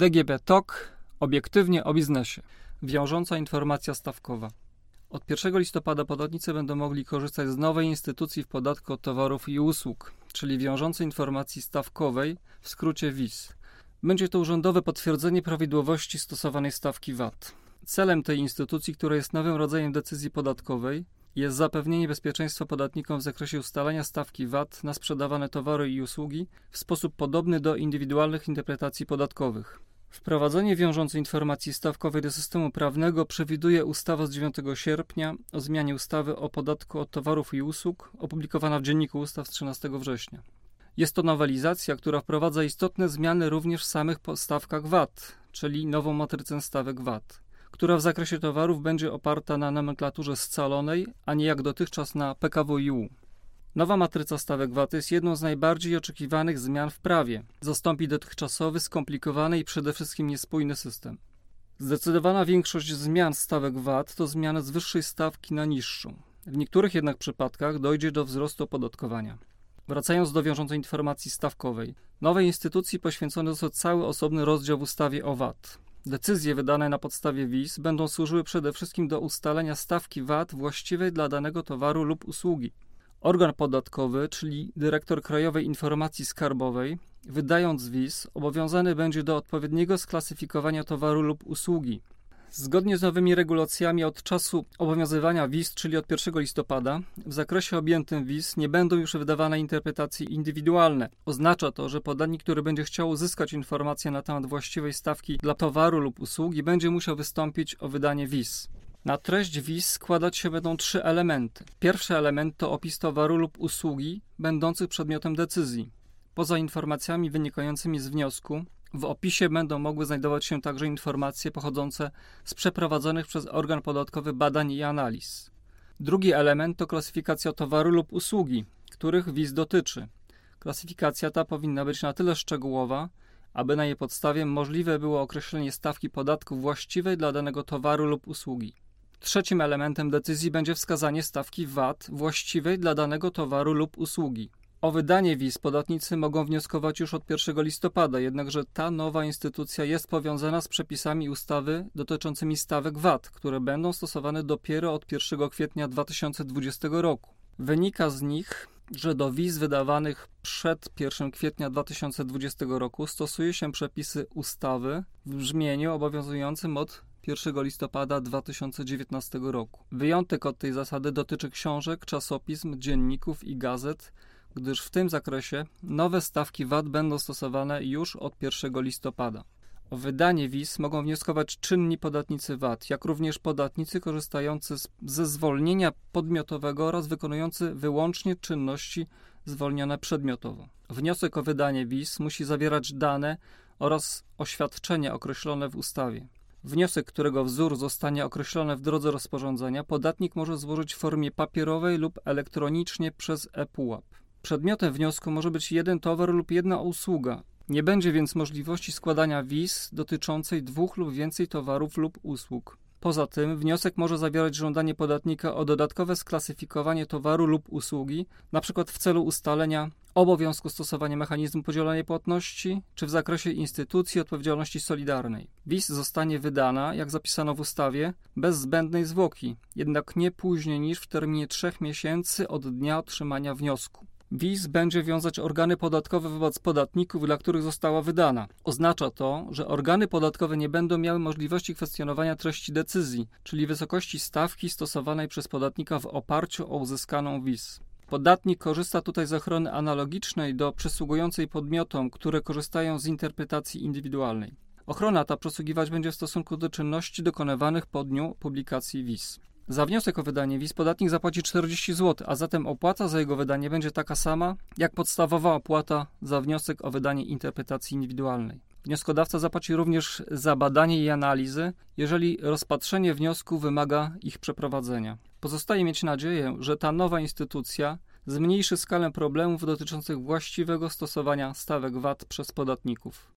DGB TOK obiektywnie o biznesie. Wiążąca informacja stawkowa. Od 1 listopada podatnicy będą mogli korzystać z nowej instytucji w podatku od towarów i usług, czyli wiążącej informacji stawkowej, w skrócie WIS. Będzie to urzędowe potwierdzenie prawidłowości stosowanej stawki VAT. Celem tej instytucji, która jest nowym rodzajem decyzji podatkowej, jest zapewnienie bezpieczeństwa podatnikom w zakresie ustalania stawki VAT na sprzedawane towary i usługi w sposób podobny do indywidualnych interpretacji podatkowych. Wprowadzenie wiążącej informacji stawkowej do systemu prawnego przewiduje ustawa z 9 sierpnia o zmianie ustawy o podatku od towarów i usług, opublikowana w Dzienniku Ustaw z 13 września. Jest to nowelizacja, która wprowadza istotne zmiany również w samych stawkach VAT, czyli nową matrycę stawek VAT, która w zakresie towarów będzie oparta na nomenklaturze scalonej, a nie jak dotychczas na PKWiU. Nowa matryca stawek VAT jest jedną z najbardziej oczekiwanych zmian w prawie. Zastąpi dotychczasowy, skomplikowany i przede wszystkim niespójny system. Zdecydowana większość zmian stawek VAT to zmiany z wyższej stawki na niższą. W niektórych jednak przypadkach dojdzie do wzrostu opodatkowania. Wracając do wiążącej informacji stawkowej, nowej instytucji poświęcony został cały osobny rozdział w ustawie o VAT. Decyzje wydane na podstawie WIS będą służyły przede wszystkim do ustalenia stawki VAT właściwej dla danego towaru lub usługi. Organ podatkowy, czyli dyrektor Krajowej Informacji Skarbowej, wydając WIS, obowiązany będzie do odpowiedniego sklasyfikowania towaru lub usługi. Zgodnie z nowymi regulacjami od czasu obowiązywania WIS, czyli od 1 listopada, w zakresie objętym WIS nie będą już wydawane interpretacje indywidualne. Oznacza to, że podatnik, który będzie chciał uzyskać informacje na temat właściwej stawki dla towaru lub usługi, będzie musiał wystąpić o wydanie WIS. Na treść WIS składać się będą trzy elementy. Pierwszy element to opis towaru lub usługi będących przedmiotem decyzji. Poza informacjami wynikającymi z wniosku, w opisie będą mogły znajdować się także informacje pochodzące z przeprowadzonych przez organ podatkowy badań i analiz. Drugi element to klasyfikacja towaru lub usługi, których WIS dotyczy. Klasyfikacja ta powinna być na tyle szczegółowa, aby na jej podstawie możliwe było określenie stawki podatku właściwej dla danego towaru lub usługi. Trzecim elementem decyzji będzie wskazanie stawki VAT właściwej dla danego towaru lub usługi. O wydanie wiz podatnicy mogą wnioskować już od 1 listopada, jednakże ta nowa instytucja jest powiązana z przepisami ustawy dotyczącymi stawek VAT, które będą stosowane dopiero od 1 kwietnia 2020 roku. Wynika z nich, że do wiz wydawanych przed 1 kwietnia 2020 roku stosuje się przepisy ustawy w brzmieniu obowiązującym od 1 listopada 2019 roku. Wyjątek od tej zasady dotyczy książek, czasopism, dzienników i gazet, gdyż w tym zakresie nowe stawki VAT będą stosowane już od 1 listopada. O wydanie wiz mogą wnioskować czynni podatnicy VAT, jak również podatnicy korzystający z, ze zwolnienia podmiotowego oraz wykonujący wyłącznie czynności zwolnione przedmiotowo. Wniosek o wydanie wiz musi zawierać dane oraz oświadczenia określone w ustawie. Wniosek, którego wzór zostanie określony w drodze rozporządzenia, podatnik może złożyć w formie papierowej lub elektronicznie przez ePUAP. Przedmiotem wniosku może być jeden towar lub jedna usługa. Nie będzie więc możliwości składania wiz dotyczącej dwóch lub więcej towarów lub usług. Poza tym wniosek może zawierać żądanie podatnika o dodatkowe sklasyfikowanie towaru lub usługi, np. w celu ustalenia obowiązku stosowania mechanizmu podzielonej płatności, czy w zakresie instytucji odpowiedzialności solidarnej. WIS zostanie wydana, jak zapisano w ustawie, bez zbędnej zwłoki, jednak nie później niż w terminie trzech miesięcy od dnia otrzymania wniosku. WIS będzie wiązać organy podatkowe wobec podatników, dla których została wydana. Oznacza to, że organy podatkowe nie będą miały możliwości kwestionowania treści decyzji, czyli wysokości stawki stosowanej przez podatnika w oparciu o uzyskaną WIS. Podatnik korzysta tutaj z ochrony analogicznej do przysługującej podmiotom, które korzystają z interpretacji indywidualnej. Ochrona ta przysługiwać będzie w stosunku do czynności dokonywanych po dniu publikacji WIS. Za wniosek o wydanie wiz podatnik zapłaci 40 zł, a zatem opłata za jego wydanie będzie taka sama jak podstawowa opłata za wniosek o wydanie interpretacji indywidualnej. Wnioskodawca zapłaci również za badanie i analizy, jeżeli rozpatrzenie wniosku wymaga ich przeprowadzenia. Pozostaje mieć nadzieję, że ta nowa instytucja zmniejszy skalę problemów dotyczących właściwego stosowania stawek VAT przez podatników.